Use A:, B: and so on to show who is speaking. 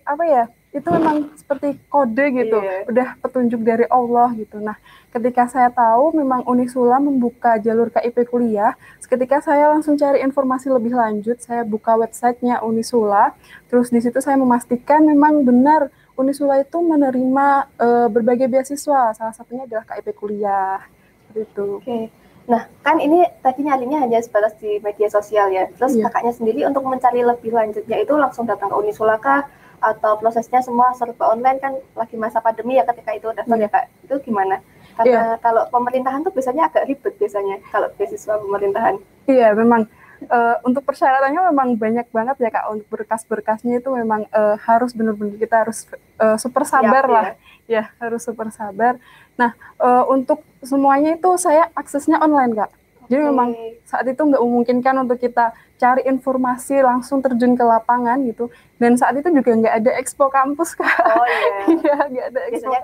A: apa ya, itu memang seperti kode gitu,
B: Iya.
A: udah petunjuk dari Allah gitu. Nah, ketika saya tahu memang Unisula membuka jalur KIP kuliah, seketika saya langsung cari informasi lebih lanjut, saya buka websitenya Unisula, terus di situ saya memastikan memang benar Unisula itu menerima uh, berbagai beasiswa, salah satunya adalah KIP kuliah, seperti itu.
B: Oke. Nah, kan ini tadi nyalinya hanya sebatas di media sosial ya. Terus
A: Iya.
B: kakaknya sendiri untuk mencari lebih lanjutnya itu langsung datang ke Unisula kah? Atau prosesnya semua serba online kan lagi masa pandemi ya ketika itu daftar
A: Iya.
B: ya kak? Itu gimana? Karena kalau pemerintahan tuh biasanya agak ribet biasanya kalau beasiswa pemerintahan.
A: Iya, memang uh, untuk persyaratannya memang banyak banget ya kak. Untuk berkas-berkasnya itu memang uh, harus benar-benar kita harus uh, super sabar
B: Siap,
A: lah, ya. harus super sabar. Nah, uh, untuk semuanya itu saya aksesnya online kak. Jadi memang saat itu nggak memungkinkan untuk kita cari informasi langsung terjun ke lapangan gitu. Dan saat itu juga nggak ada expo kampus kak.
B: Oh iya.
A: Iya, nggak ada expo
B: Biasanya